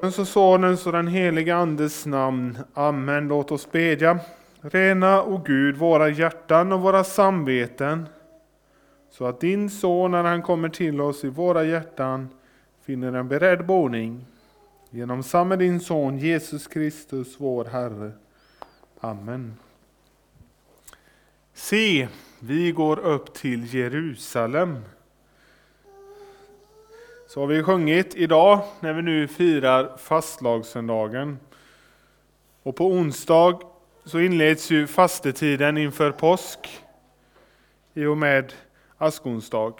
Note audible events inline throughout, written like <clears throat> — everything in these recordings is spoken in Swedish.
Faderns och Sonens och den helige Andes namn. Amen. Låt oss bedja. Rena, o Gud, våra hjärtan och våra samveten, så att din son, när han kommer till oss i våra hjärtan, finner en beredd boning. Genom samme din son Jesus Kristus, vår Herre. Amen. Se, vi går upp till Jerusalem. Så har vi sjungit idag när vi nu firar fastlagssöndagen. Och på onsdag så inleds ju fastetiden inför påsk i och med askonsdag.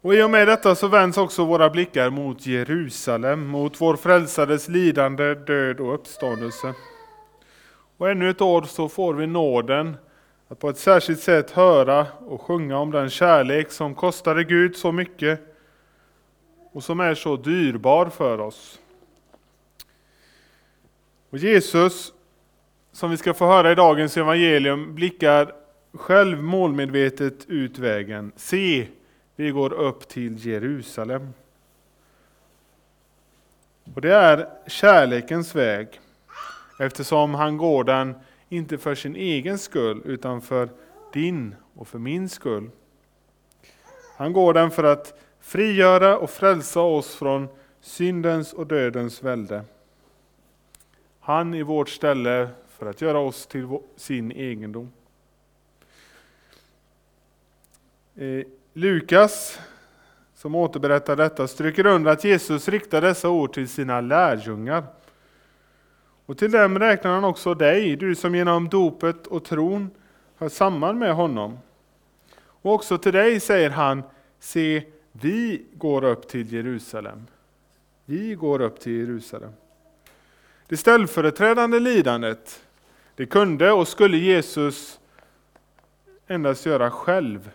Och i och med detta så vänds också våra blickar mot Jerusalem, mot vår frälsares lidande, död och uppståndelse. Och ännu ett år så får vi nåden att på ett särskilt sätt höra och sjunga om den kärlek som kostade Gud så mycket och som är så dyrbar för oss. Och Jesus, som vi ska få höra i dagens evangelium, blickar själv målmedvetet ut vägen. Se, vi går upp till Jerusalem. Och det är kärlekens väg, eftersom han går den inte för sin egen skull, utan för din och för min skull. Han går den för att frigöra och frälsa oss från syndens och dödens välde. Han i vårt ställe för att göra oss till sin egendom. Eh, Lukas, som återberättar detta, stryker under att Jesus riktar dessa ord till sina lärjungar. Och till dem räknar han också dig, du som genom dopet och tron hör samman med honom. Och också till dig säger han, se, vi går upp till Jerusalem. Vi går upp till Jerusalem. Det ställföreträdande lidandet, det kunde och skulle Jesus endast göra själv.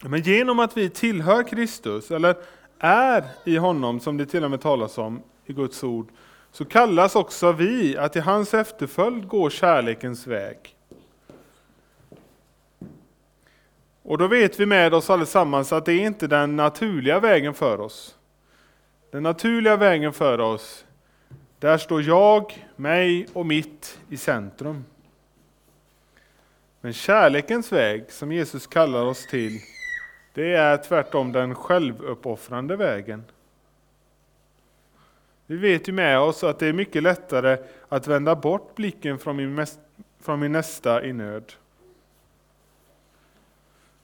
Men genom att vi tillhör Kristus, eller är i honom, som det till och med talas om i Guds ord, så kallas också vi att i hans efterföljd gå kärlekens väg. Och då vet vi med oss allesammans att det är inte den naturliga vägen för oss. Den naturliga vägen för oss, där står jag, mig och mitt i centrum. Men kärlekens väg, som Jesus kallar oss till, det är tvärtom den självuppoffrande vägen. Vi vet ju med oss att det är mycket lättare att vända bort blicken från min, från min nästa i nöd.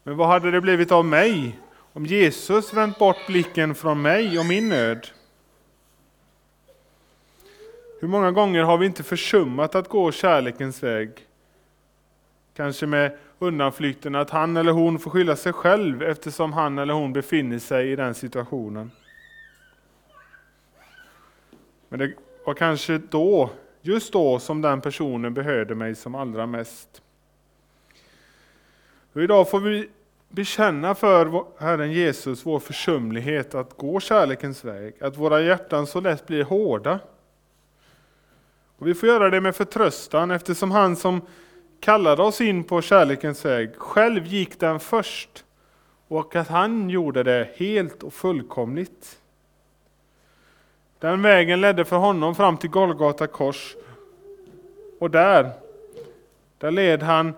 Men vad hade det blivit av mig om Jesus vänt bort blicken från mig och min nöd? Hur många gånger har vi inte försummat att gå kärlekens väg? Kanske med undanflykten att han eller hon får skylla sig själv eftersom han eller hon befinner sig i den situationen. Men det var kanske då, just då, som den personen behövde mig som allra mest. Och idag får vi bekänna för Herren Jesus vår försumlighet att gå kärlekens väg, att våra hjärtan så lätt blir hårda. Och vi får göra det med förtröstan eftersom han som kallade oss in på kärlekens väg själv gick den först och att han gjorde det helt och fullkomligt. Den vägen ledde för honom fram till Golgata kors. Och där, där led han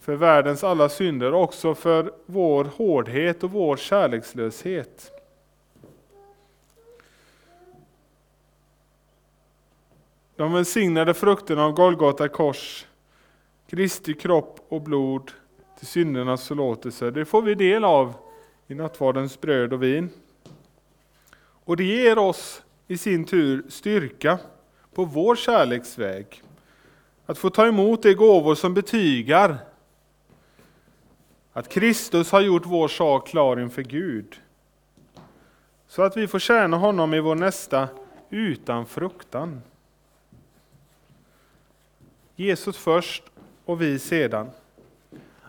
för världens alla synder, också för vår hårdhet och vår kärlekslöshet. De välsignade frukterna av Golgata kors, Kristi kropp och blod till syndernas förlåtelse, det får vi del av i nattvardens bröd och vin. Och det ger oss i sin tur styrka på vår kärleksväg. Att få ta emot de gåvor som betygar att Kristus har gjort vår sak klar inför Gud. Så att vi får tjäna honom i vår nästa utan fruktan. Jesus först och vi sedan.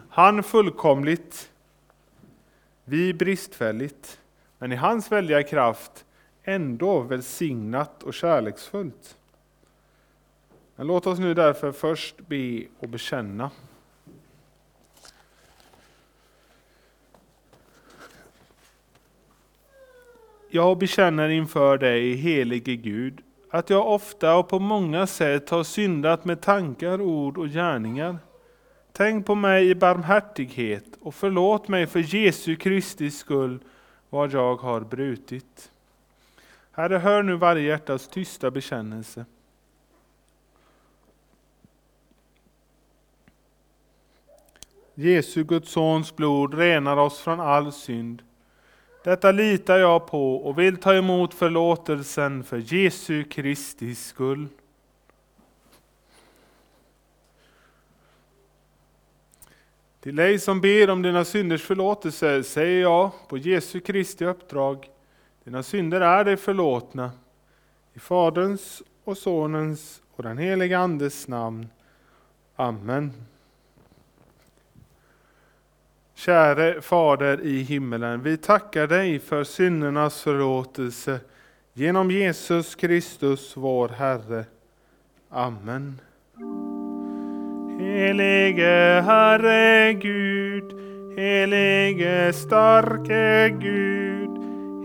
Han fullkomligt, vi bristfälligt, men i hans väldiga kraft ändå välsignat och kärleksfullt. Men låt oss nu därför först be och bekänna. jag bekänner inför dig, helige Gud, att jag ofta och på många sätt har syndat med tankar, ord och gärningar. Tänk på mig i barmhärtighet och förlåt mig för Jesu Kristi skull vad jag har brutit. Herre, hör nu varje hjärtas tysta bekännelse. Jesu, Guds sons blod renar oss från all synd. Detta litar jag på och vill ta emot förlåtelsen för Jesu Kristi skull. Till dig som ber om dina synders förlåtelse säger jag på Jesu Kristi uppdrag, dina synder är dig förlåtna. I Faderns och Sonens och den helige Andes namn. Amen. Käre Fader i himmelen, vi tackar dig för syndernas förlåtelse genom Jesus Kristus vår Herre. Amen. Helige Herre Gud, helige starke Gud,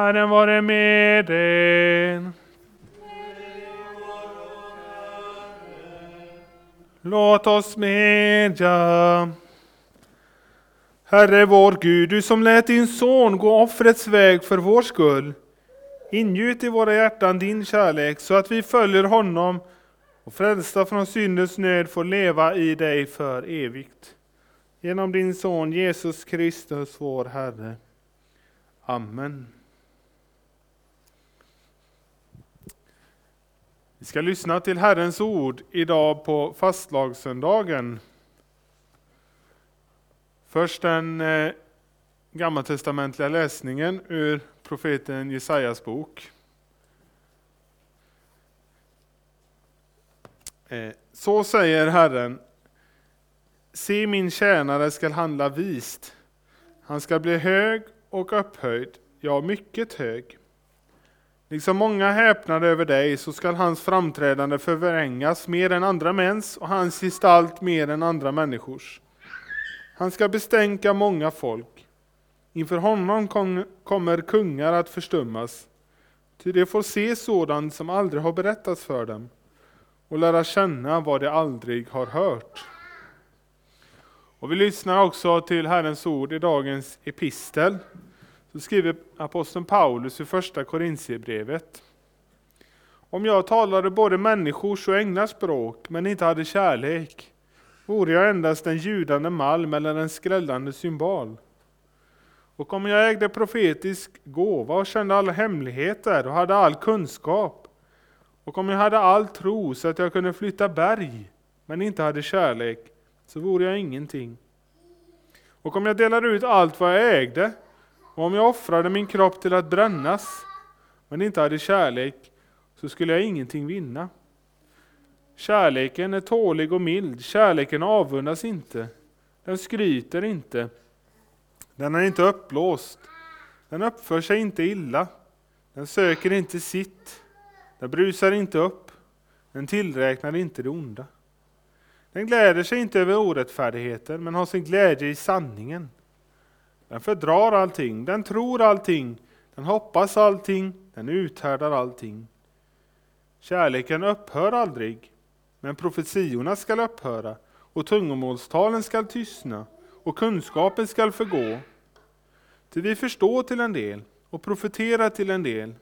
Herren vare med er. Låt oss medja. Herre vår Gud, du som lät din son gå offrets väg för vår skull. Ingjut i våra hjärtan din kärlek så att vi följer honom och frälsta från syndens nöd får leva i dig för evigt. Genom din son Jesus Kristus vår Herre. Amen. Vi ska lyssna till Herrens ord idag på fastlagssöndagen. Först den eh, gammaltestamentliga läsningen ur profeten Jesajas bok. Eh, så säger Herren, se min tjänare skall handla vist. Han skall bli hög och upphöjd, ja mycket hög. Liksom många häpnade över dig så skall hans framträdande förvrängas mer än andra mäns och hans gestalt mer än andra människors. Han ska bestänka många folk. Inför honom kommer kungar att förstummas, ty de får se sådant som aldrig har berättats för dem och lära känna vad de aldrig har hört. Och vi lyssnar också till Herrens ord i dagens epistel. Så skriver aposteln Paulus i första Korintierbrevet. Om jag talade både människors och änglars språk, men inte hade kärlek, vore jag endast en ljudande malm eller en skrällande symbol. Och om jag ägde profetisk gåva och kände alla hemligheter och hade all kunskap, och om jag hade all tro så att jag kunde flytta berg, men inte hade kärlek, så vore jag ingenting. Och om jag delade ut allt vad jag ägde, och om jag offrade min kropp till att brännas, men inte hade kärlek, så skulle jag ingenting vinna. Kärleken är tålig och mild, kärleken avundas inte, den skryter inte, den är inte uppblåst, den uppför sig inte illa, den söker inte sitt, den brusar inte upp, den tillräknar inte det onda. Den gläder sig inte över orättfärdigheten, men har sin glädje i sanningen. Den fördrar allting, den tror allting, den hoppas allting, den uthärdar allting. Kärleken upphör aldrig, men profetiorna skall upphöra och tungomålstalen skall tystna och kunskapen skall förgå. Till vi förstår till en del och profeterar till en del.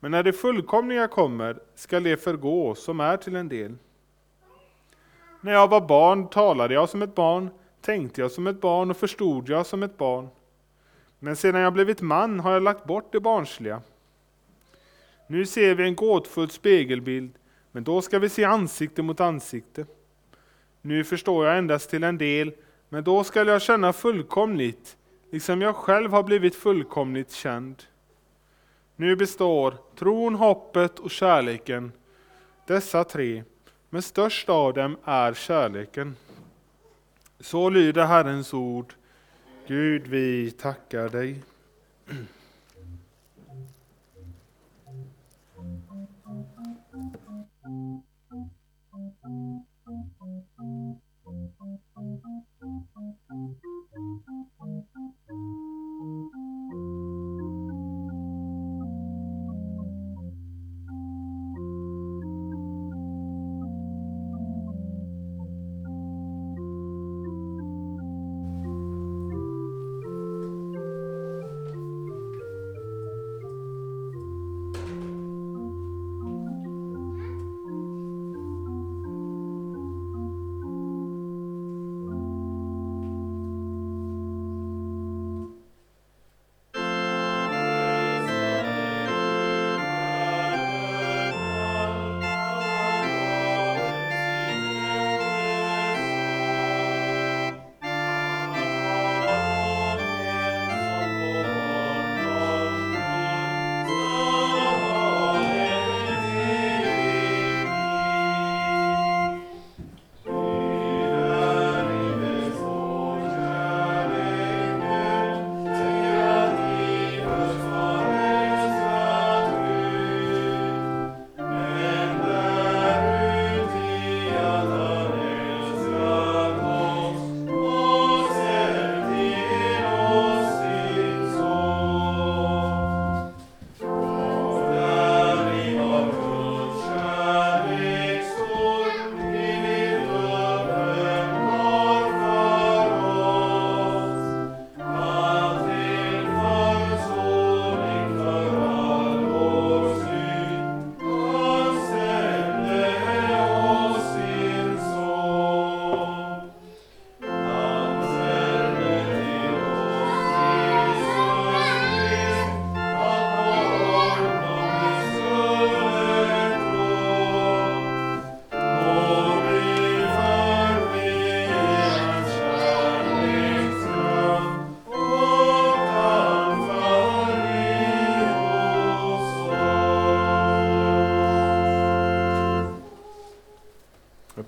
Men när det fullkomliga kommer skall det förgå som är till en del. När jag var barn talade jag som ett barn, tänkte jag som ett barn och förstod jag som ett barn. Men sedan jag blivit man har jag lagt bort det barnsliga. Nu ser vi en gåtfull spegelbild, men då ska vi se ansikte mot ansikte. Nu förstår jag endast till en del, men då skall jag känna fullkomligt, liksom jag själv har blivit fullkomligt känd. Nu består tron, hoppet och kärleken, dessa tre, men störst av dem är kärleken. Så lyder Herrens ord. Gud, vi tackar dig.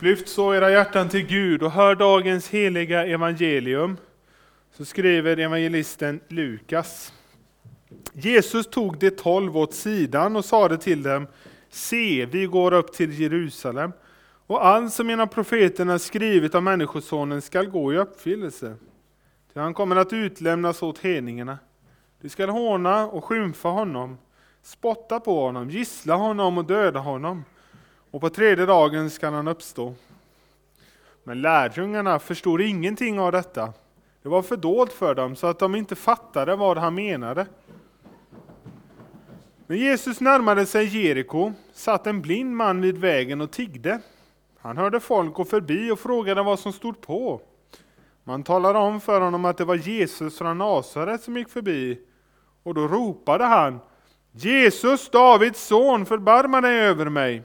Lyft så era hjärtan till Gud och hör dagens heliga evangelium. Så skriver evangelisten Lukas. Jesus tog de tolv åt sidan och sade till dem, se, vi går upp till Jerusalem, och allt som genom profeterna skrivit om Människosonen skall gå i uppfyllelse. Ty han kommer att utlämnas åt hedningarna. De skall håna och skymfa honom, spotta på honom, gissla honom och döda honom och på tredje dagen skall han uppstå. Men lärjungarna förstod ingenting av detta. Det var för dolt för dem så att de inte fattade vad han menade. När Jesus närmade sig Jeriko satt en blind man vid vägen och tiggde. Han hörde folk gå förbi och frågade vad som stod på. Man talade om för honom att det var Jesus från Nasaret som gick förbi, och då ropade han Jesus, Davids son, förbarma dig över mig.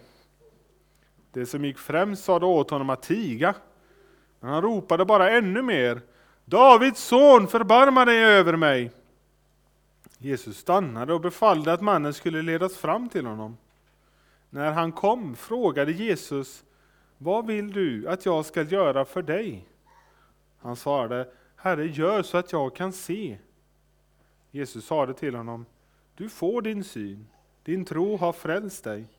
Det som gick främst sade åt honom att tiga, men han ropade bara ännu mer Davids son, förbarma dig över mig. Jesus stannade och befallde att mannen skulle ledas fram till honom. När han kom frågade Jesus, vad vill du att jag ska göra för dig? Han svarade, Herre, gör så att jag kan se. Jesus sade till honom, du får din syn, din tro har frälst dig.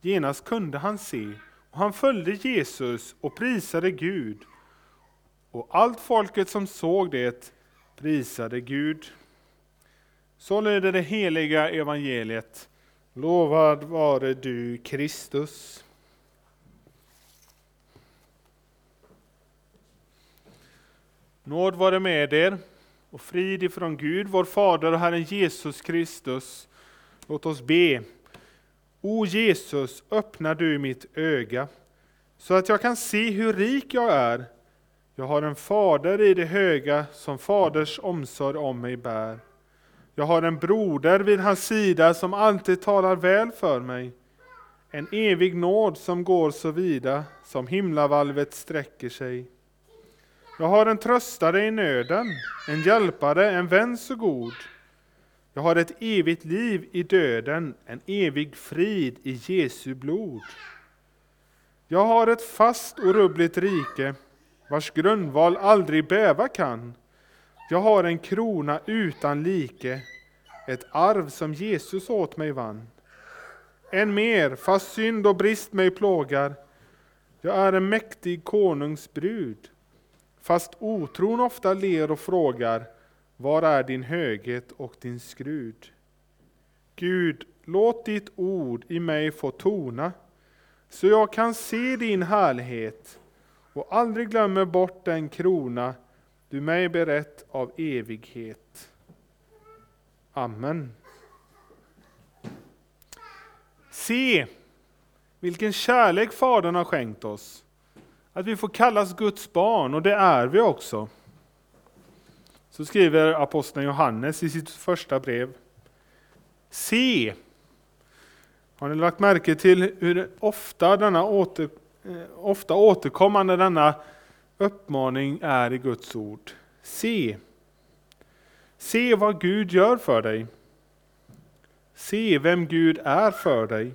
Genast kunde han se, och han följde Jesus och prisade Gud. Och allt folket som såg det prisade Gud. Så lyder det heliga evangeliet. Lovad vare du, Kristus. Nåd vare med er och frid ifrån Gud, vår Fader och Herren Jesus Kristus. Låt oss be. O Jesus, öppna du mitt öga så att jag kan se hur rik jag är. Jag har en fader i det höga som faders omsorg om mig bär. Jag har en broder vid hans sida som alltid talar väl för mig. En evig nåd som går så vida som himlavalvet sträcker sig. Jag har en tröstare i nöden, en hjälpare, en vän så god. Jag har ett evigt liv i döden, en evig frid i Jesu blod. Jag har ett fast och rubbligt rike, vars grundval aldrig bäva kan. Jag har en krona utan like, ett arv som Jesus åt mig vann. Än mer, fast synd och brist mig plågar, jag är en mäktig konungsbrud Fast otron ofta ler och frågar, var är din höghet och din skrud? Gud, låt ditt ord i mig få tona, så jag kan se din härlighet och aldrig glömmer bort den krona du mig berett av evighet. Amen. Se vilken kärlek Fadern har skänkt oss att vi får kallas Guds barn, och det är vi också. Så skriver aposteln Johannes i sitt första brev. Se! Har ni lagt märke till hur ofta, denna åter, eh, ofta återkommande denna uppmaning är i Guds ord? Se! Se vad Gud gör för dig. Se vem Gud är för dig.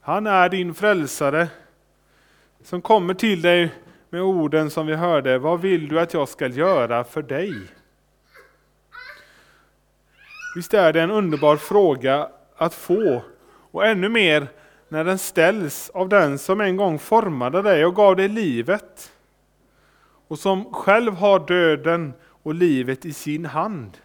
Han är din frälsare, som kommer till dig med orden som vi hörde, vad vill du att jag ska göra för dig? Visst är det en underbar fråga att få, och ännu mer när den ställs av den som en gång formade dig och gav dig livet, och som själv har döden och livet i sin hand.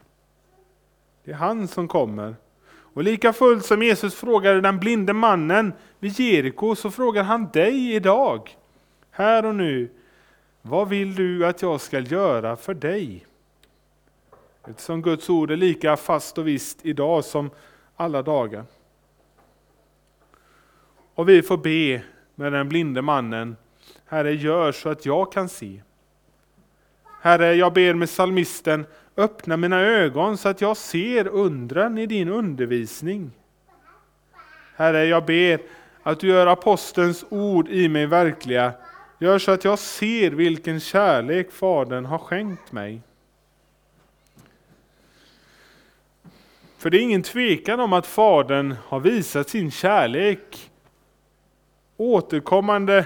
Det är han som kommer. Och lika fullt som Jesus frågade den blinde mannen vid Jeriko så frågar han dig idag, här och nu, vad vill du att jag ska göra för dig? Eftersom Guds ord är lika fast och visst idag som alla dagar. Och vi får be med den blinde mannen, Herre gör så att jag kan se. Herre, jag ber med salmisten, öppna mina ögon så att jag ser undren i din undervisning. Herre, jag ber att du gör apostelns ord i mig verkliga. Gör så att jag ser vilken kärlek Fadern har skänkt mig. För det är ingen tvekan om att Fadern har visat sin kärlek. Återkommande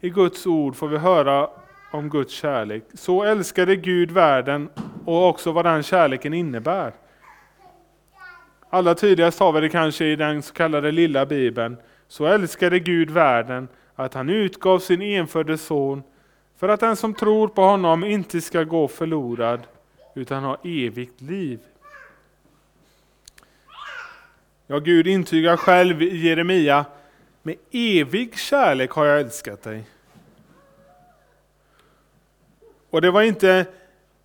i Guds ord får vi höra om Guds kärlek. Så älskade Gud världen och också vad den kärleken innebär. Allra tydligast har vi det kanske i den så kallade lilla bibeln. Så älskade Gud världen att han utgav sin enfödde son för att den som tror på honom inte ska gå förlorad utan ha evigt liv. Ja, Gud intygar själv i Jeremia, med evig kärlek har jag älskat dig. Och det var inte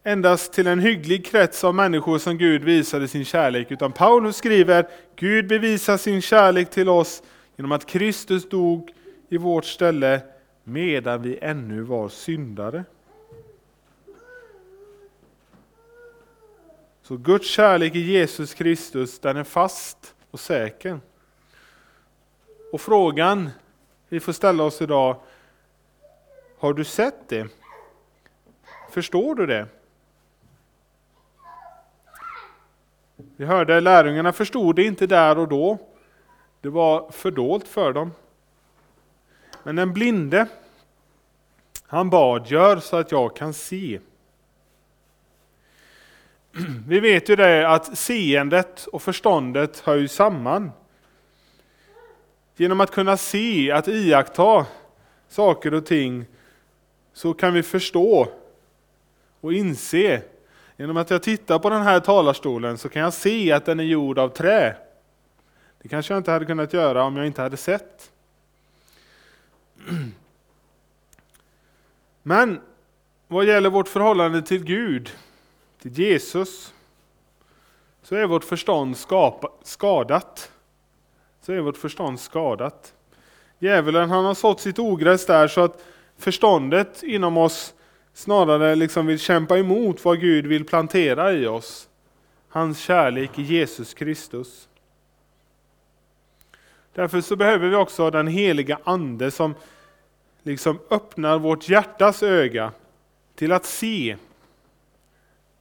endast till en hygglig krets av människor som Gud visade sin kärlek, utan Paulus skriver Gud bevisar sin kärlek till oss genom att Kristus dog i vårt ställe medan vi ännu var syndare. Så Guds kärlek i Jesus Kristus, den är fast och säker. Och frågan vi får ställa oss idag, har du sett det? Förstår du det? Vi hörde lärjungarna förstod det inte där och då. Det var fördolt för dem. Men den blinde, han bad, gör så att jag kan se. <clears throat> Vi vet ju det att seendet och förståndet hör ju samman. Genom att kunna se, att iaktta saker och ting, så kan vi förstå och inse. Genom att jag tittar på den här talarstolen så kan jag se att den är gjord av trä. Det kanske jag inte hade kunnat göra om jag inte hade sett. <clears throat> Men vad gäller vårt förhållande till Gud, till Jesus, så är vårt förstånd skadat. Så är vårt förstånd skadat. Djävulen han har sått sitt ogräs där så att förståndet inom oss snarare liksom vill kämpa emot vad Gud vill plantera i oss. Hans kärlek i Jesus Kristus. Därför så behöver vi också den heliga Ande som liksom öppnar vårt hjärtas öga till att se,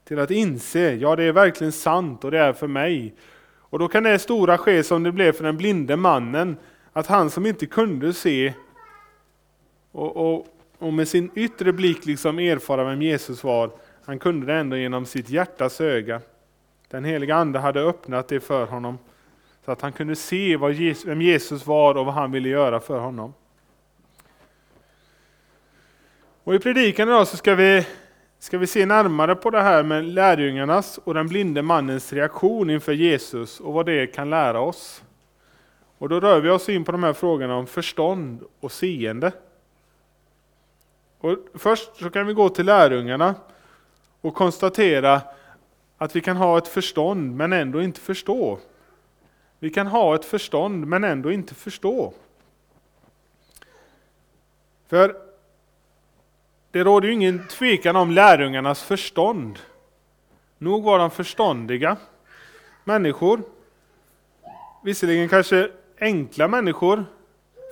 till att inse, ja det är verkligen sant och det är för mig. Och då kan det stora ske som det blev för den blinde mannen, att han som inte kunde se och, och, och med sin yttre blick liksom erfara vem Jesus var, han kunde det ändå genom sitt hjärtas öga. Den heliga Ande hade öppnat det för honom, så att han kunde se vad Jesus, vem Jesus var och vad han ville göra för honom. Och I predikan idag så ska vi, ska vi se närmare på det här med lärjungarnas och den blinde mannens reaktion inför Jesus och vad det kan lära oss. Och Då rör vi oss in på de här frågorna om förstånd och seende. Och först så kan vi gå till lärjungarna och konstatera att vi kan ha ett förstånd men ändå inte förstå. Vi kan ha ett förstånd men ändå inte förstå. För det råder ju ingen tvekan om lärjungarnas förstånd. Nog var de förståndiga människor. Visserligen kanske enkla människor,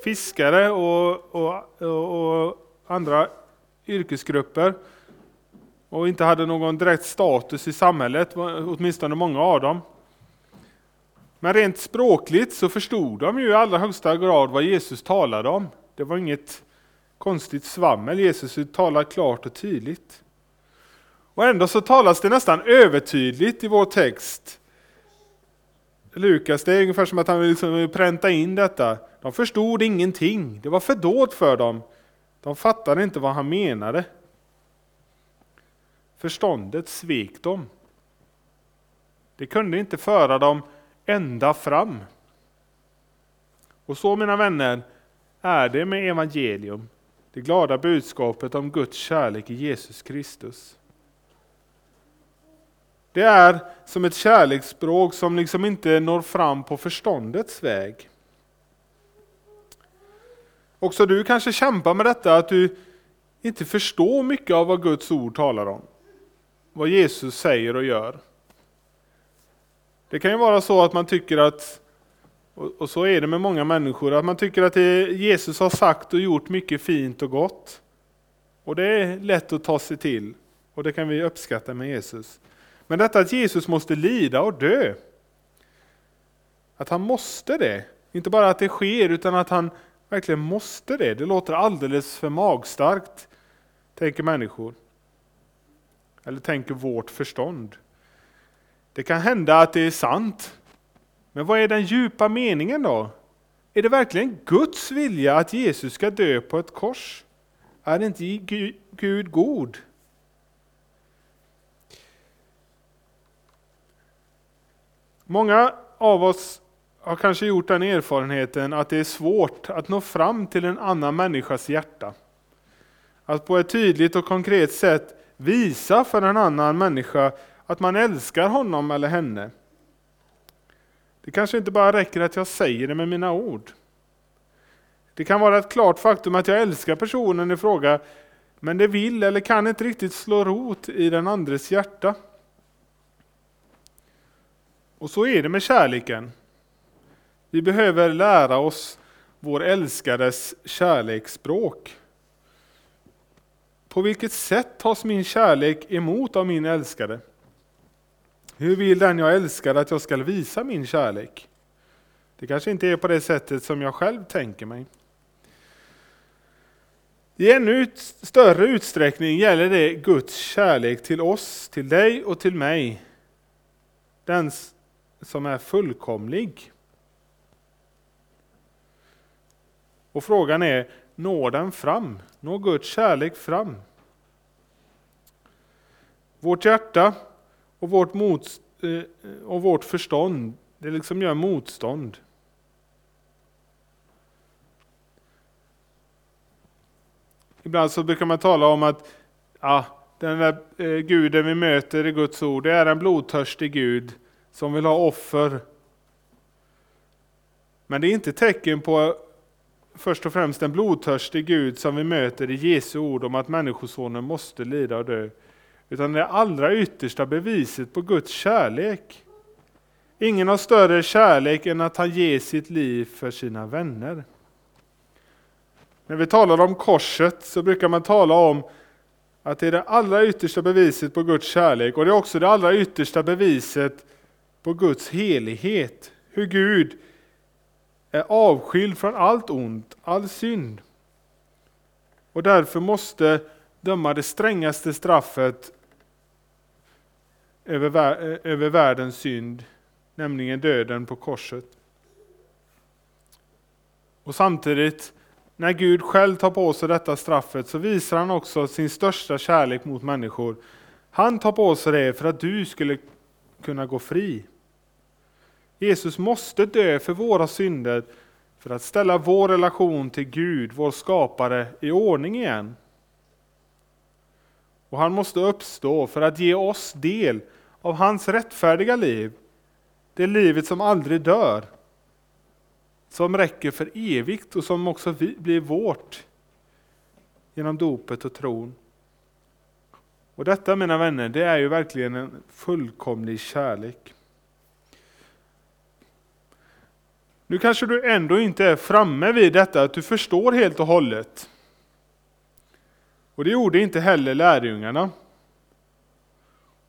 fiskare och, och, och, andra yrkesgrupper och inte hade någon direkt status i samhället, åtminstone många av dem. Men rent språkligt så förstod de ju i allra högsta grad vad Jesus talade om. Det var inget konstigt svammel. Jesus talar klart och tydligt. Och ändå så talas det nästan övertydligt i vår text. Lukas, det är ungefär som att han vill liksom pränta in detta. De förstod ingenting, det var fördolt för dem. De fattade inte vad han menade. Förståndet svek dem. Det kunde inte föra dem ända fram. Och så mina vänner är det med evangelium det glada budskapet om Guds kärlek i Jesus Kristus. Det är som ett kärleksspråk som liksom inte når fram på förståndets väg. Också du kanske kämpar med detta att du inte förstår mycket av vad Guds ord talar om. Vad Jesus säger och gör. Det kan ju vara så att man tycker att och, så är det med många människor, att man tycker att Jesus har sagt och gjort mycket fint och gott. Och det är lätt att ta sig till, och det kan vi uppskatta med Jesus. Men detta att Jesus måste lida och dö, att han måste det, inte bara att det sker, utan att han verkligen måste det, det låter alldeles för magstarkt, tänker människor. Eller tänker vårt förstånd. Det kan hända att det är sant, men vad är den djupa meningen då? Är det verkligen Guds vilja att Jesus ska dö på ett kors? Är inte Gud god? Många av oss har kanske gjort den erfarenheten att det är svårt att nå fram till en annan människas hjärta. Att på ett tydligt och konkret sätt visa för en annan människa att man älskar honom eller henne. Det kanske inte bara räcker att jag säger det med mina ord. Det kan vara ett klart faktum att jag älskar personen i fråga, men det vill eller kan inte riktigt slå rot i den andres hjärta. Och så är det med kärleken. Vi behöver lära oss vår älskades kärleksspråk. På vilket sätt tas min kärlek emot av min älskade? Hur vill den jag älskar att jag ska visa min kärlek? Det kanske inte är på det sättet som jag själv tänker mig. I ännu större utsträckning gäller det Guds kärlek till oss, till dig och till mig. Den som är fullkomlig. Och frågan är, når den fram? Når Guds kärlek fram? Vårt hjärta och vårt, mot, eh, och vårt förstånd, det liksom gör motstånd. Ibland så brukar man tala om att ja, den där eh, guden vi möter i Guds ord, det är en blodtörstig Gud som vill ha offer. Men det är inte tecken på först och främst en blodtörstig Gud som vi möter i Jesu ord om att Människosonen måste lida och dö. Utan det allra yttersta beviset på Guds kärlek. Ingen har större kärlek än att han ger sitt liv för sina vänner. När vi talar om korset så brukar man tala om att det är det allra yttersta beviset på Guds kärlek och det är också det allra yttersta beviset på Guds helighet. Hur Gud är avskild från allt ont, all synd. Och därför måste döma det strängaste straffet över, över världens synd, nämligen döden på korset. Och samtidigt, när Gud själv tar på sig detta straffet så visar han också sin största kärlek mot människor. Han tar på sig det för att du skulle kunna gå fri. Jesus måste dö för våra synder för att ställa vår relation till Gud, vår skapare, i ordning igen. Och han måste uppstå för att ge oss del av hans rättfärdiga liv, det livet som aldrig dör, som räcker för evigt och som också blir vårt genom dopet och tron. Och detta mina vänner, det är ju verkligen en fullkomlig kärlek. Nu kanske du ändå inte är framme vid detta, att du förstår helt och hållet. Och det gjorde inte heller lärjungarna.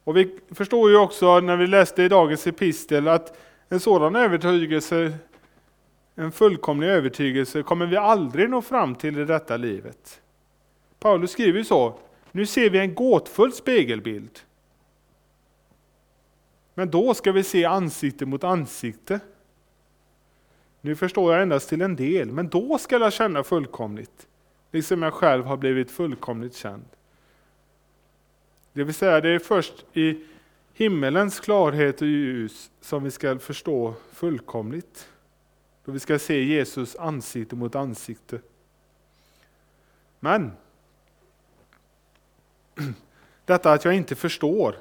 Och vi förstår ju också när vi läste i dagens epistel att en sådan övertygelse, en fullkomlig övertygelse, kommer vi aldrig nå fram till i detta livet. Paulus skriver ju så, nu ser vi en gåtfull spegelbild. Men då ska vi se ansikte mot ansikte. Nu förstår jag endast till en del, men då ska jag känna fullkomligt, liksom jag själv har blivit fullkomligt känd. Det vill säga, det är först i himmelens klarhet och ljus som vi ska förstå fullkomligt. Då vi ska se Jesus ansikte mot ansikte. Men, <clears throat> detta att jag inte förstår,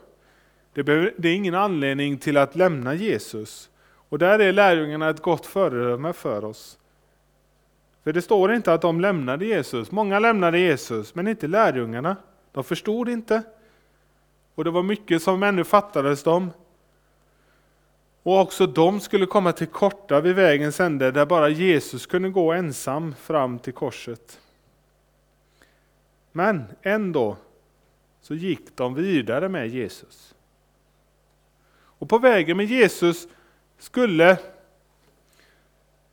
det är ingen anledning till att lämna Jesus. Och där är lärjungarna ett gott föredöme för oss. För det står inte att de lämnade Jesus. Många lämnade Jesus, men inte lärjungarna. De förstod inte. Och det var mycket som ännu fattades dem. Och också de skulle komma till korta vid vägens ände där bara Jesus kunde gå ensam fram till korset. Men ändå så gick de vidare med Jesus. Och på vägen med Jesus skulle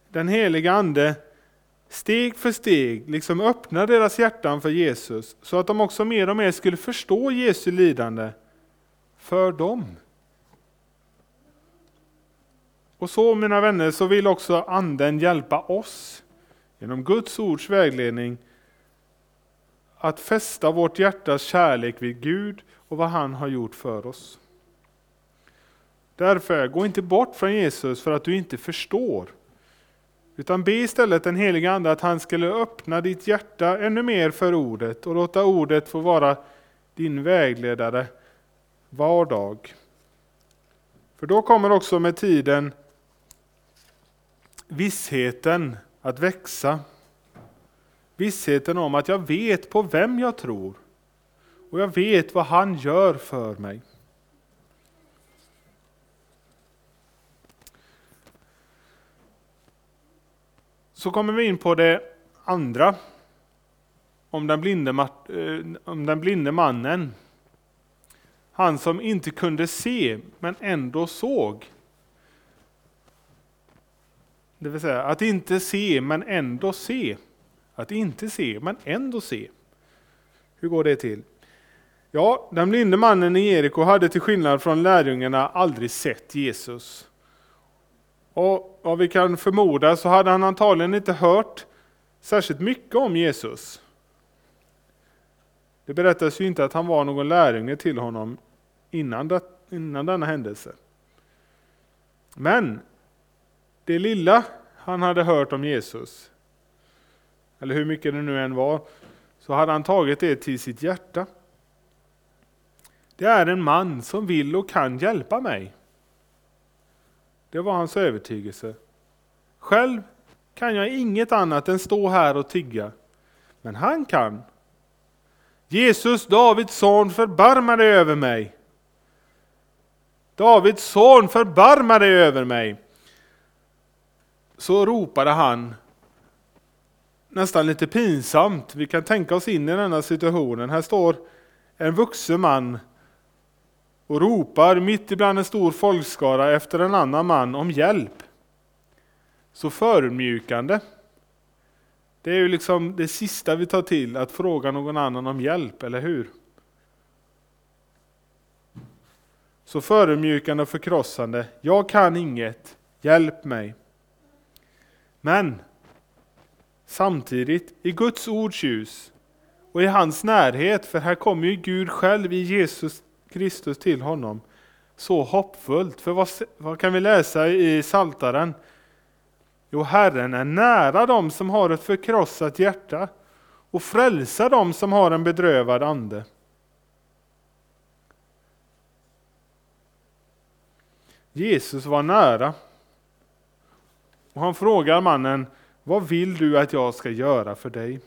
den heliga Ande steg för steg liksom öppna deras hjärtan för Jesus, så att de också mer och mer skulle förstå Jesu lidande för dem. Och så mina vänner, så vill också Anden hjälpa oss genom Guds ords vägledning att fästa vårt hjärtas kärlek vid Gud och vad han har gjort för oss. Därför, gå inte bort från Jesus för att du inte förstår. Utan be istället den helige Ande att han skulle öppna ditt hjärta ännu mer för ordet och låta ordet få vara din vägledare var dag. För då kommer också med tiden vissheten att växa. Vissheten om att jag vet på vem jag tror och jag vet vad han gör för mig. Så kommer vi in på det andra. Om den blinde, eh, om den blinde mannen. Han som inte kunde se men ändå såg. Det vill säga att inte se men ändå se. Att inte se men ändå se. Hur går det till? Ja, den blinde mannen i Jeriko hade till skillnad från lärjungarna aldrig sett Jesus. Och vad vi kan förmoda så hade han antagligen inte hört särskilt mycket om Jesus. Det berättas ju inte att han var någon lärjunge till honom innan, det, innan denna händelse. Men det lilla han hade hört om Jesus, eller hur mycket det nu än var, så hade han tagit det till sitt hjärta. Det är en man som vill och kan hjälpa mig. Det var hans övertygelse. Själv kan jag inget annat än stå här och tigga. Men han kan. Jesus, Davids son, förbarma dig över mig. Davids son, förbarma dig över mig. Så ropade han nästan lite pinsamt. Vi kan tänka oss in i denna situationen. Här står en vuxen man och ropar mitt ibland en stor folkskara efter en annan man om hjälp. Så förmjukande. Det är ju liksom det sista vi tar till, att fråga någon annan om hjälp, eller hur? Så förödmjukande och förkrossande. Jag kan inget, hjälp mig. Men samtidigt i Guds ords ljus och i hans närhet, för här kommer ju Gud själv i Jesus Kristus till honom. Så hoppfullt. För vad, vad kan vi läsa i Saltaren? Jo, Herren är nära dem som har ett förkrossat hjärta och frälsar dem som har en bedrövad ande. Jesus var nära. Och han frågar mannen, vad vill du att jag ska göra för dig?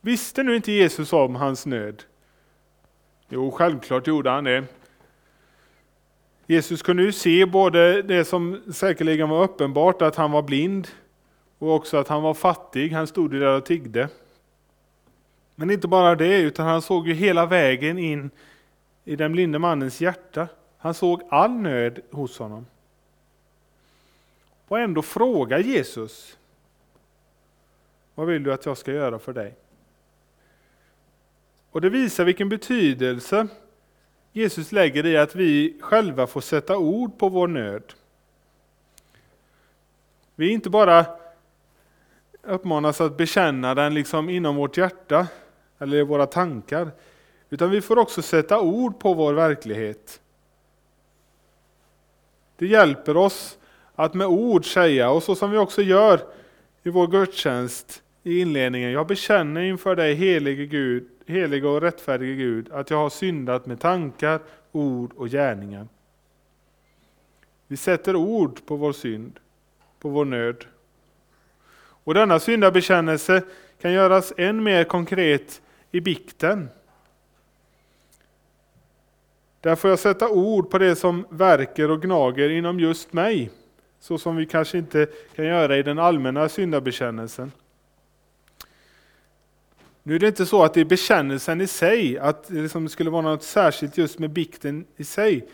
Visste nu inte Jesus om hans nöd? Jo, självklart gjorde han det. Jesus kunde ju se både det som säkerligen var uppenbart, att han var blind, och också att han var fattig. Han stod ju där och tiggde. Men inte bara det, utan han såg ju hela vägen in i den blinde mannens hjärta. Han såg all nöd hos honom. Och ändå frågar Jesus, vad vill du att jag ska göra för dig? Och det visar vilken betydelse Jesus lägger i att vi själva får sätta ord på vår nöd. Vi inte bara uppmanas att bekänna den liksom inom vårt hjärta eller i våra tankar, utan vi får också sätta ord på vår verklighet. Det hjälper oss att med ord säga, och så som vi också gör i vår gudstjänst i inledningen, jag bekänner inför dig helige Gud helige och rättfärdige Gud, att jag har syndat med tankar, ord och gärningar. Vi sätter ord på vår synd, på vår nöd. Och denna syndabekännelse kan göras än mer konkret i bikten. Där får jag sätta ord på det som verkar och gnager inom just mig, så som vi kanske inte kan göra i den allmänna syndabekännelsen. Nu är det inte så att det är bekännelsen i sig, att det liksom skulle vara något särskilt just med bikten i sig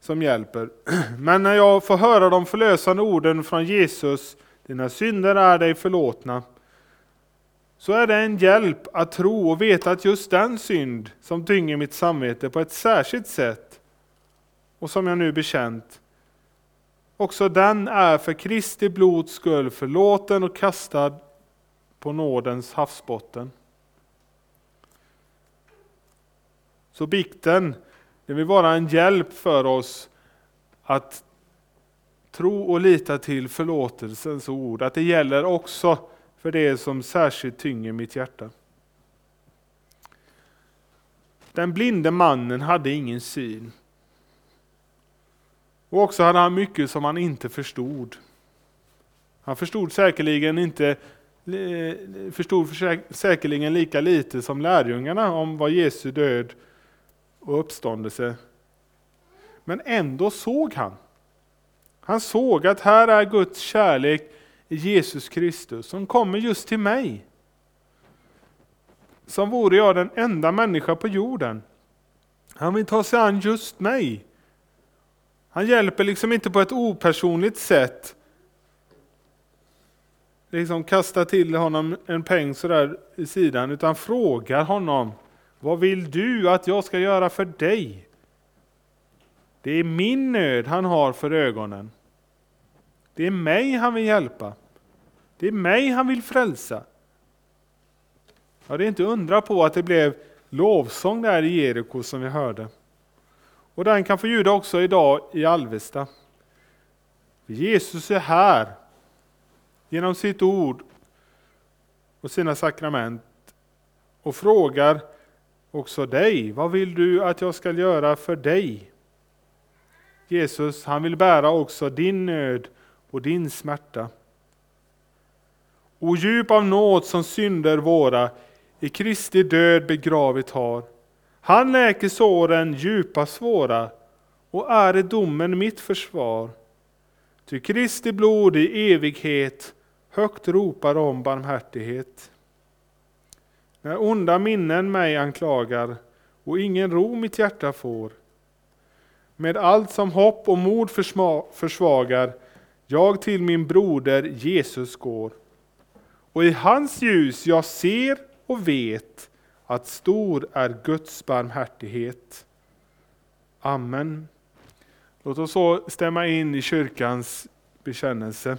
som hjälper. <clears throat> Men när jag får höra de förlösande orden från Jesus, dina synder är dig förlåtna, så är det en hjälp att tro och veta att just den synd som tynger mitt samvete på ett särskilt sätt, och som jag nu bekänt, också den är för Kristi blods skull förlåten och kastad på nådens havsbotten. Så bikten, det vill vara en hjälp för oss att tro och lita till förlåtelsens ord, att det gäller också för det som särskilt tynger mitt hjärta. den blinde mannen hade ingen syn. Och också hade han mycket som han inte förstod. Han förstod säkerligen inte förstod säkerligen lika lite som lärjungarna om vad Jesu död och uppståndelse. Men ändå såg han. Han såg att här är Guds kärlek i Jesus Kristus som kommer just till mig. Som vore jag den enda människa på jorden. Han vill ta sig an just mig. Han hjälper liksom inte på ett opersonligt sätt. Liksom kasta till honom en peng sådär i sidan, utan frågar honom. Vad vill du att jag ska göra för dig? Det är min nöd han har för ögonen. Det är mig han vill hjälpa. Det är mig han vill frälsa. Ja, det är inte undra på att det blev lovsång där i Jeriko som vi hörde. Och den kan få ljuda också idag i Alvesta. Jesus är här genom sitt ord och sina sakrament och frågar också dig, vad vill du att jag ska göra för dig? Jesus, han vill bära också din nöd och din smärta. O djup av nåd som synder våra i Kristi död begravit har. Han läker såren djupa svåra och är i domen mitt försvar. Ty Kristi blod i evighet högt ropar om barmhärtighet. När onda minnen mig anklagar och ingen ro mitt hjärta får. Med allt som hopp och mod försvagar jag till min broder Jesus går. Och i hans ljus jag ser och vet att stor är Guds barmhärtighet. Amen. Låt oss så stämma in i kyrkans bekännelse.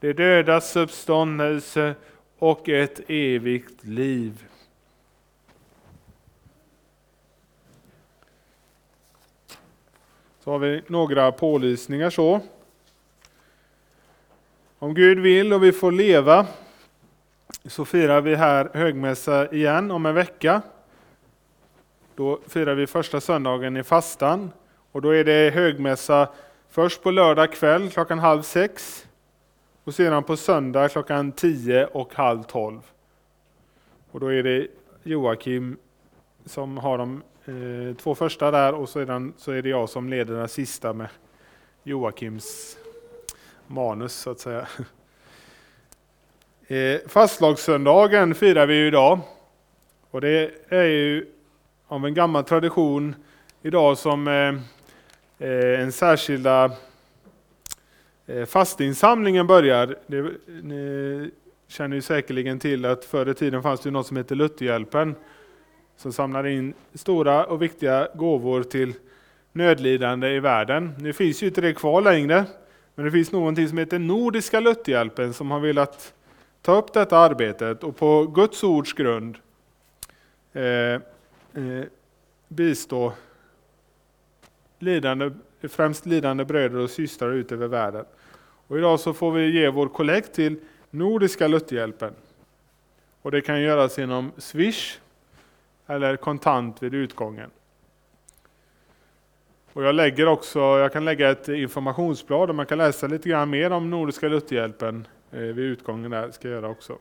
de dödas uppståndelse och ett evigt liv. Så har vi några pålysningar så. Om Gud vill och vi får leva så firar vi här högmässa igen om en vecka. Då firar vi första söndagen i fastan och då är det högmässa först på lördag kväll klockan halv sex och sedan på söndag klockan 10 och halv tolv. Och då är det Joakim som har de eh, två första där och sedan så är det jag som leder den sista med Joakims manus så att säga. <laughs> Eh, fastlagssöndagen firar vi idag. Och det är ju av en gammal tradition idag som eh, eh en särskilda Eh, fastinsamlingen börjar. Det, ni känner ju säkerligen till att förr i tiden fanns det något som hette Lutherhjälpen som samlade in stora och viktiga gåvor till nödlidande i världen. Nu finns ju inte det kvar längre, men det finns någonting som heter Nordiska Lutherhjälpen som har velat ta upp detta arbetet och på Guds ords grund eh, eh, bistå lidande, främst lidande bröder och systrar ut över världen. Och idag så får vi ge vår kollekt till Nordiska Lutherhjälpen. Och det kan göras genom Swish eller kontant vid utgången. Och jag, lägger också, jag kan lägga ett informationsblad där man kan läsa lite grann mer om Nordiska Lutherhjälpen eh, vid utgången där, ska jag göra också.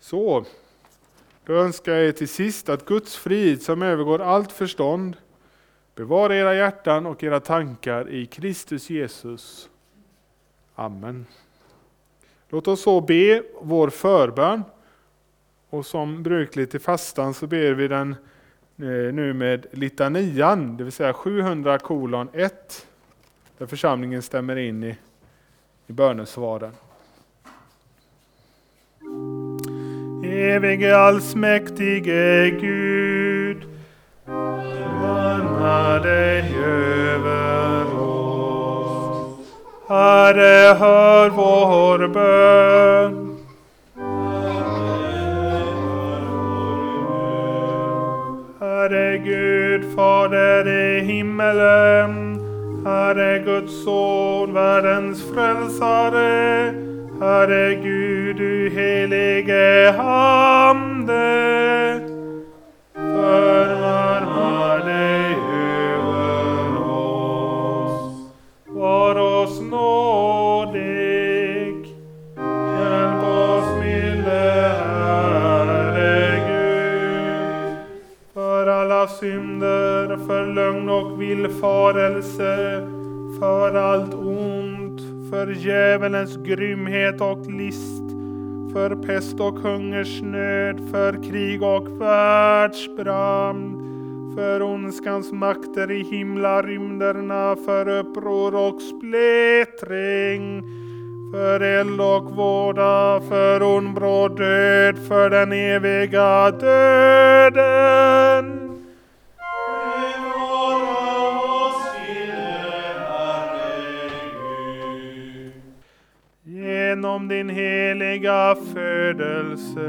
Så, Då önskar jag er till sist att Guds frid som övergår allt förstånd bevara era hjärtan och era tankar i Kristus Jesus. Amen. Låt oss så be vår förbön. Och som brukligt i fastan så ber vi den eh, nu med litanian, det vill säga 700 kolon 1, där församlingen stämmer in i, i bönesvaren. Evige allsmäktige Gud, Herre, dig över oss. Herre, hör vår bön. Herre Gud, Fader i himmelen, Herre Guds son, världens frälsare, Herre Gud, du helige Ande, oss nådig, hjälp oss milde Herre Gud. För alla synder, för lögn och villfarelse, för allt ont, för djävulens grymhet och list, för pest och hungersnöd, för krig och världsbrand, för ondskans makter i himlarymderna, för uppror och splittring, för eld och våda, för ondbråd död, för den eviga döden. Genom din heliga födelse,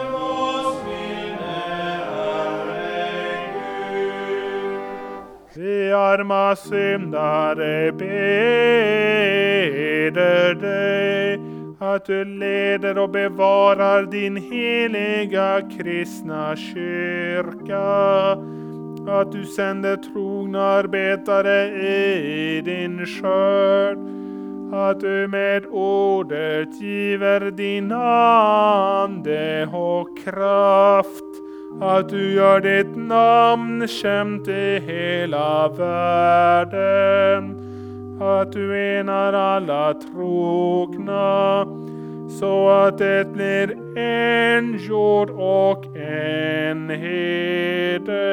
Vi arma syndare beder dig att du leder och bevarar din heliga kristna kyrka. Att du sänder trogna arbetare i din skörd. Att du med ordet giver din ande och kraft att du gör ditt namn känt i hela världen. Att du enar alla trogna så att det blir en jord och en hede.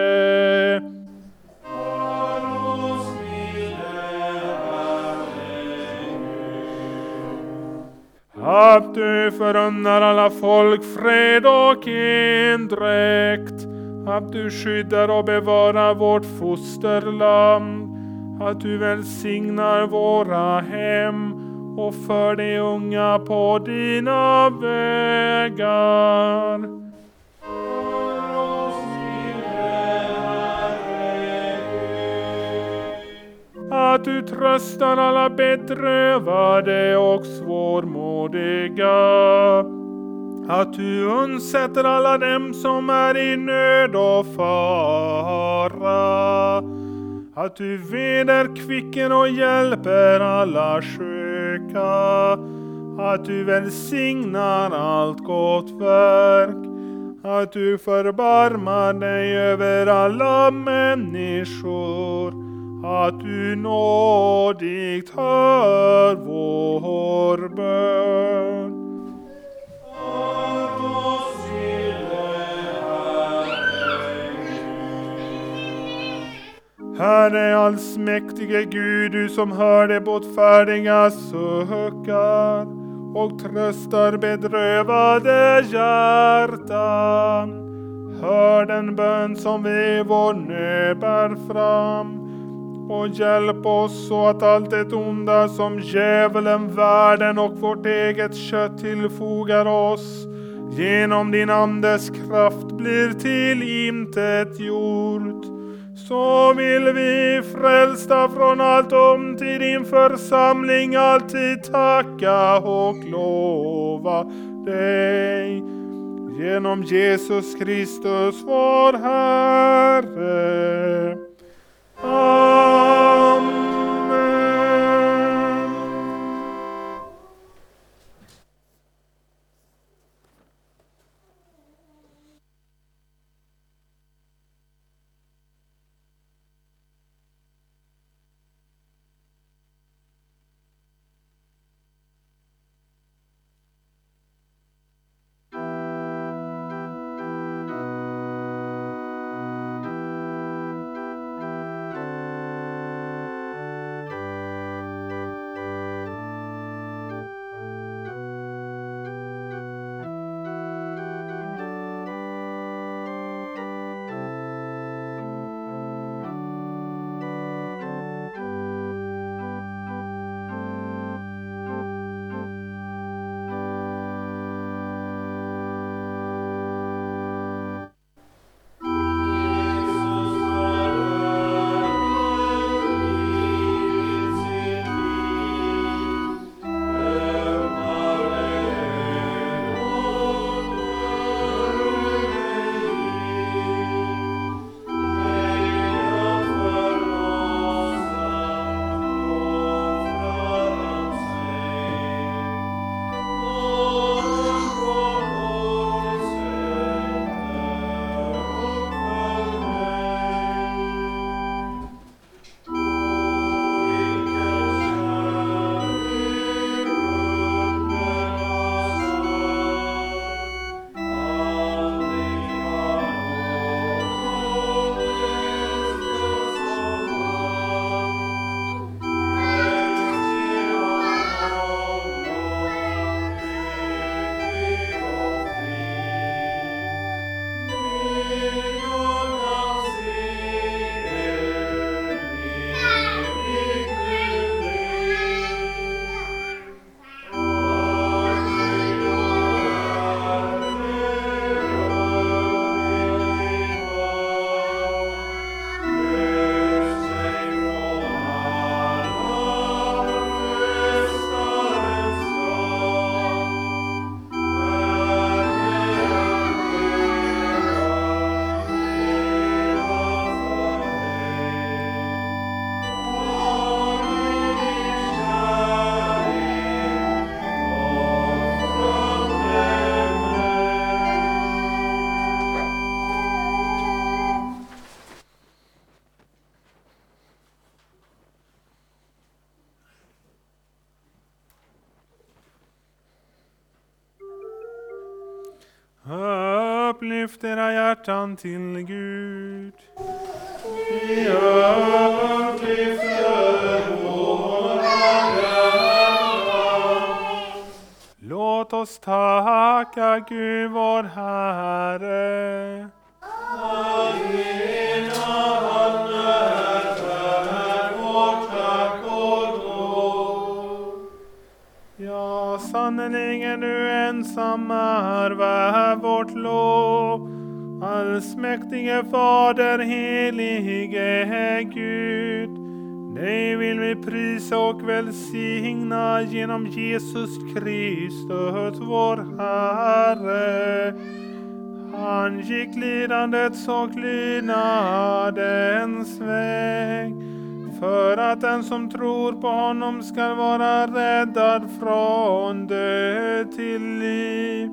Att du förunnar alla folk fred och endräkt. Att du skyddar och bevarar vårt fosterland. Att du välsignar våra hem och för de unga på dina vägar. Att du tröstar alla bedrövade och nådiga. Att du undsätter alla dem som är i nöd och fara. Att du vederkvicker och hjälper alla sjuka. Att du välsignar allt gott verk. Att du förbarmar dig över alla människor att du nådigt hör vår bön. Herre allsmäktige Gud, du som hör de botfärdiga suckar och tröstar bedrövade hjärtan. Hör den bön som vi vår nöd bär fram och hjälp oss så att allt det onda som djävulen, världen och vårt eget kött tillfogar oss genom din Andes kraft blir till intet gjort så vill vi frälsta från allt om till din församling alltid tacka och lova dig. Genom Jesus Kristus vår Herre. Amen. Upplyft era hjärtan till Gud. Vi upplyfter våra hjärtan. Låt oss tacka Gud vår Herre. Amen. Sannerligen du ensam är värd vårt lov. Allsmäktige Fader, helige Gud. Dig vill vi prisa och välsigna genom Jesus Kristus, vår Herre. Han gick lidandets och lydnadens väg för att den som tror på honom skall vara räddad från död till liv.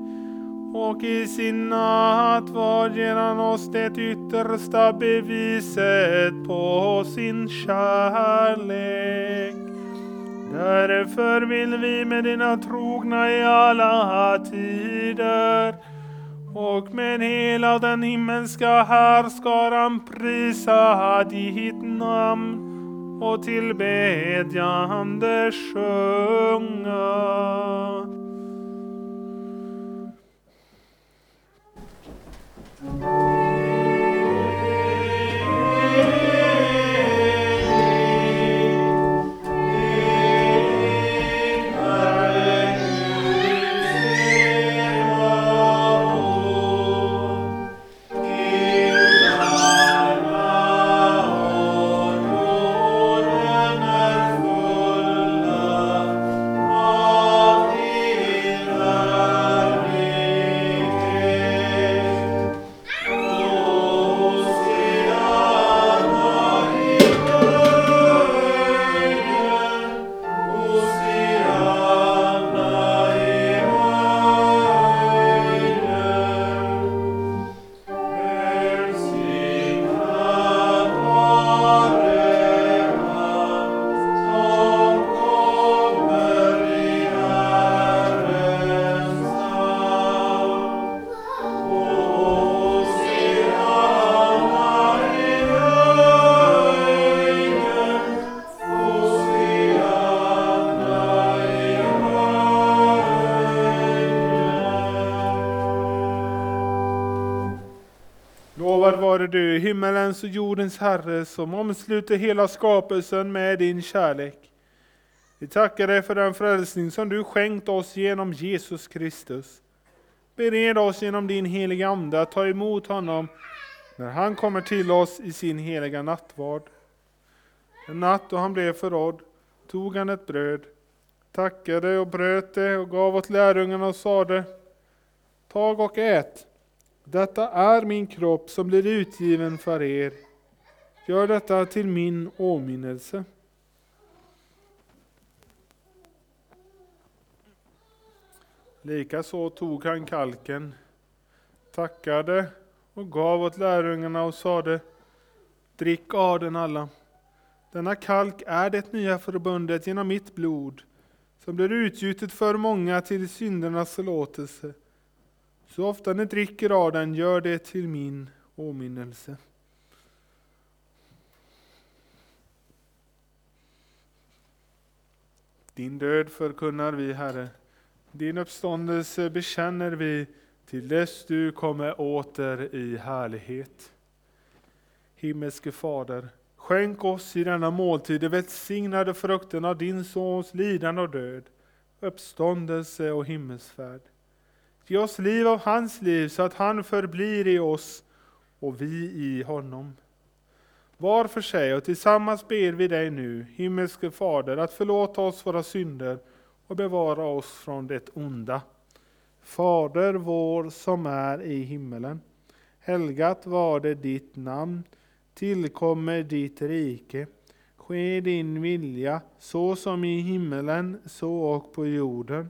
Och i sin nattvard ger han oss det yttersta beviset på sin kärlek. Därför vill vi med dina trogna i alla tider och med hela den himmelska härskaran prisa ditt namn och tillbedjande sjunga. thank Fader du, himmelens och jordens Herre, som omsluter hela skapelsen med din kärlek. Vi tackar dig för den frälsning som du skänkt oss genom Jesus Kristus. Bered oss genom din heliga Ande att ta emot honom när han kommer till oss i sin heliga nattvard. En natt då han blev förrådd tog han ett bröd, tackade och bröt det och gav åt lärjungarna och sade Tag och ät. Detta är min kropp som blir utgiven för er. Gör detta till min åminnelse. Likaså tog han kalken, tackade och gav åt lärjungarna och sade Drick av den alla. Denna kalk är det nya förbundet genom mitt blod, som blir utgjutet för många till syndernas förlåtelse. Så ofta ni dricker av den, gör det till min åminnelse. Din död förkunnar vi, Herre. Din uppståndelse bekänner vi till dess du kommer åter i härlighet. Himmelske Fader, skänk oss i denna måltid de välsignade frukten av din Sons lidande och död, uppståndelse och himmelsfärd. Ge oss liv av hans liv så att han förblir i oss och vi i honom. Var för sig och tillsammans ber vi dig nu, himmelske Fader, att förlåta oss våra synder och bevara oss från det onda. Fader vår som är i himmelen. Helgat var det ditt namn. Tillkommer ditt rike. Ske din vilja, så som i himmelen, så och på jorden.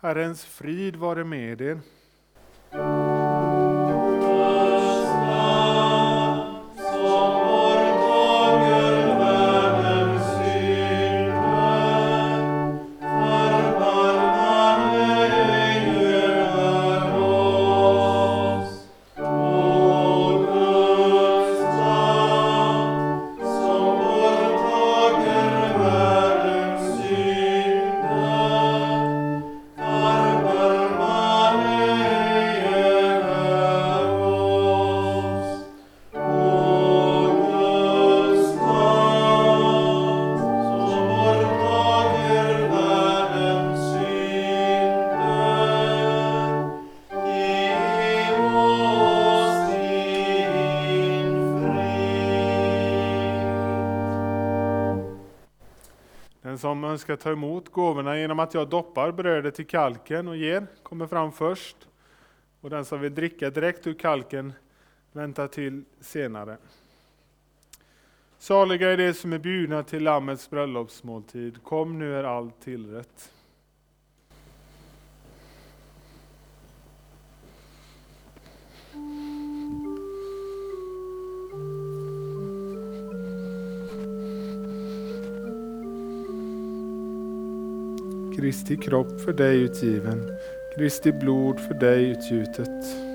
Herrens frid vare med er. Som ta emot gåvorna genom att jag doppar brödet i kalken och ger kommer fram först. Och den som vill dricka direkt ur kalken väntar till senare. Saliga är de som är bjudna till Lammets bröllopsmåltid. Kom, nu är allt tillrätt. Kristi kropp för dig utgiven, Kristi blod för dig utgjutet.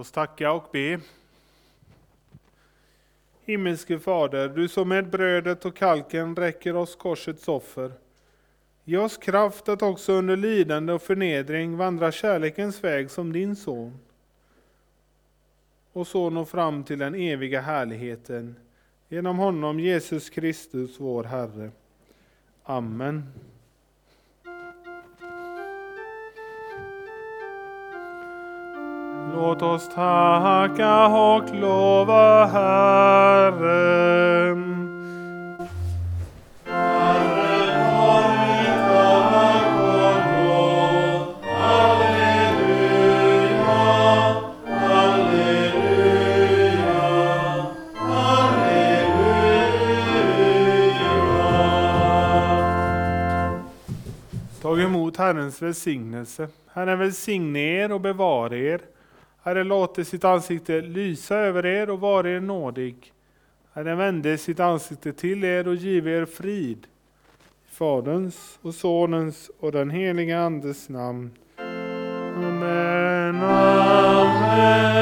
Oss tacka och be. Himmelske Fader, du som med brödet och kalken räcker oss korsets offer. Ge oss kraft att också under lidande och förnedring vandra kärlekens väg som din son. Och så nå fram till den eviga härligheten. Genom honom, Jesus Kristus, vår Herre. Amen. Låt oss tacka och lova Herren. Tag emot Herrens välsignelse. Herren välsigne er och bevara er. Herren låter sitt ansikte lysa över er och vare er nådig. Herren vände sitt ansikte till er och give er frid. I Faderns och Sonens och den helige Andes namn. Amen, amen.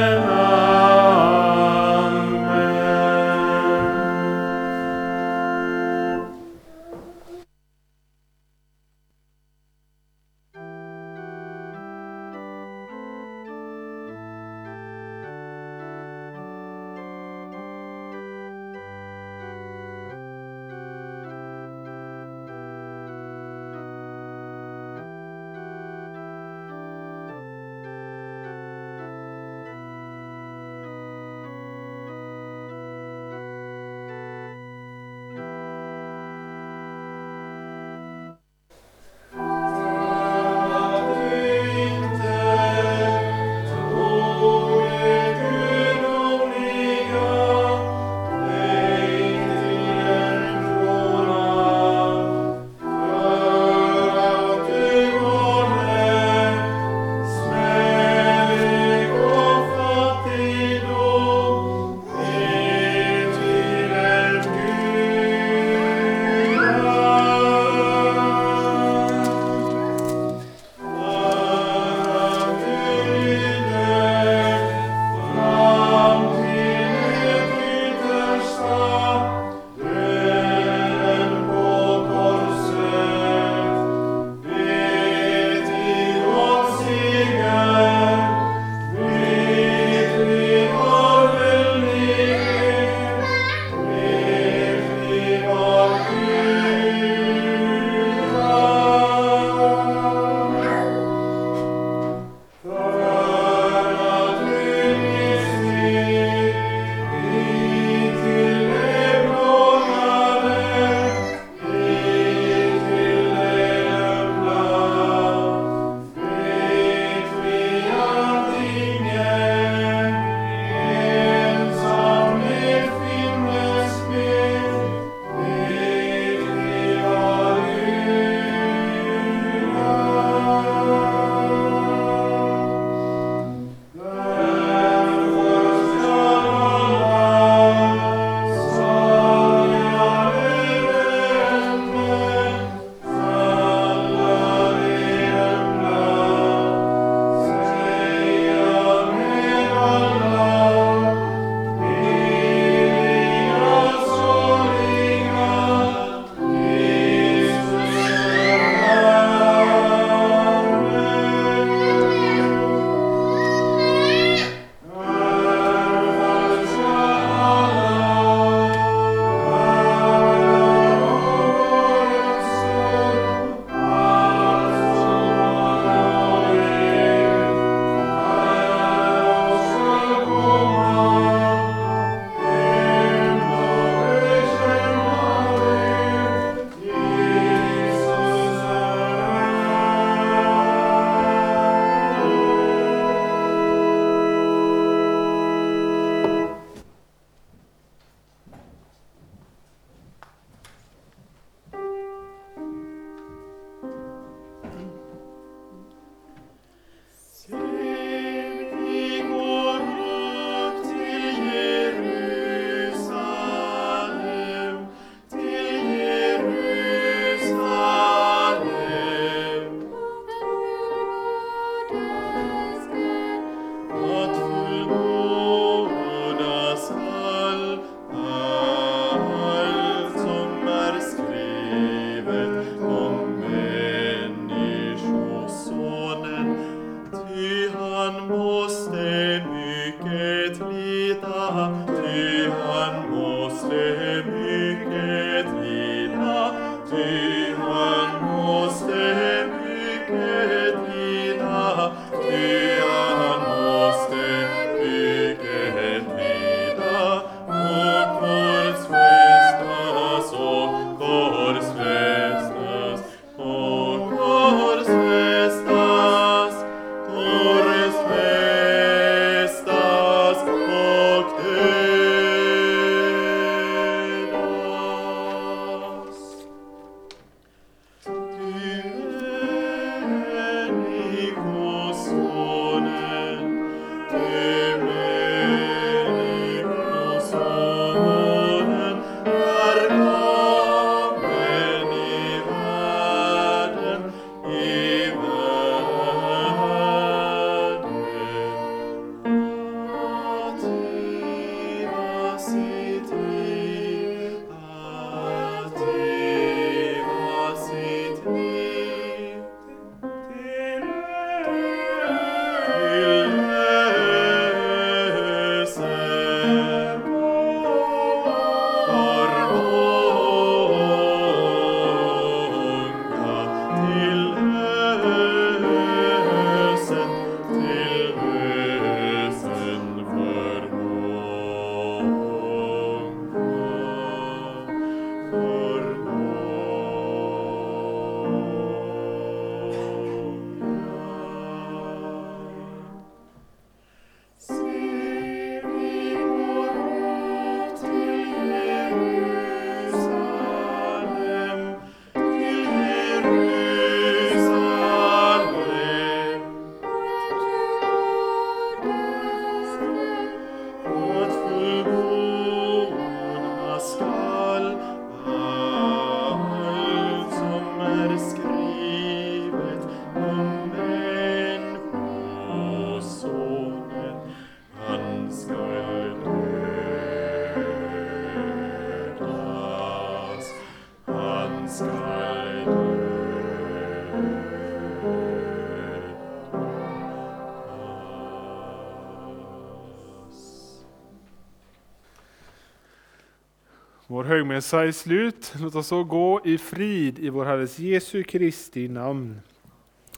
Högmässa är slut. Låt oss så gå i frid i vår Herres Jesu Kristi namn.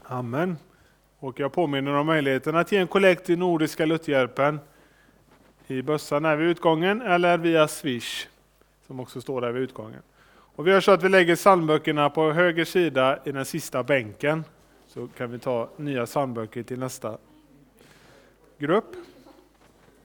Amen. Och jag påminner om möjligheten att ge en kollekt till Nordiska Lutherhjälpen i bössan här vid utgången eller via Swish som också står där vid utgången. Och vi gör så att vi lägger psalmböckerna på höger sida i den sista bänken. Så kan vi ta nya psalmböcker till nästa grupp.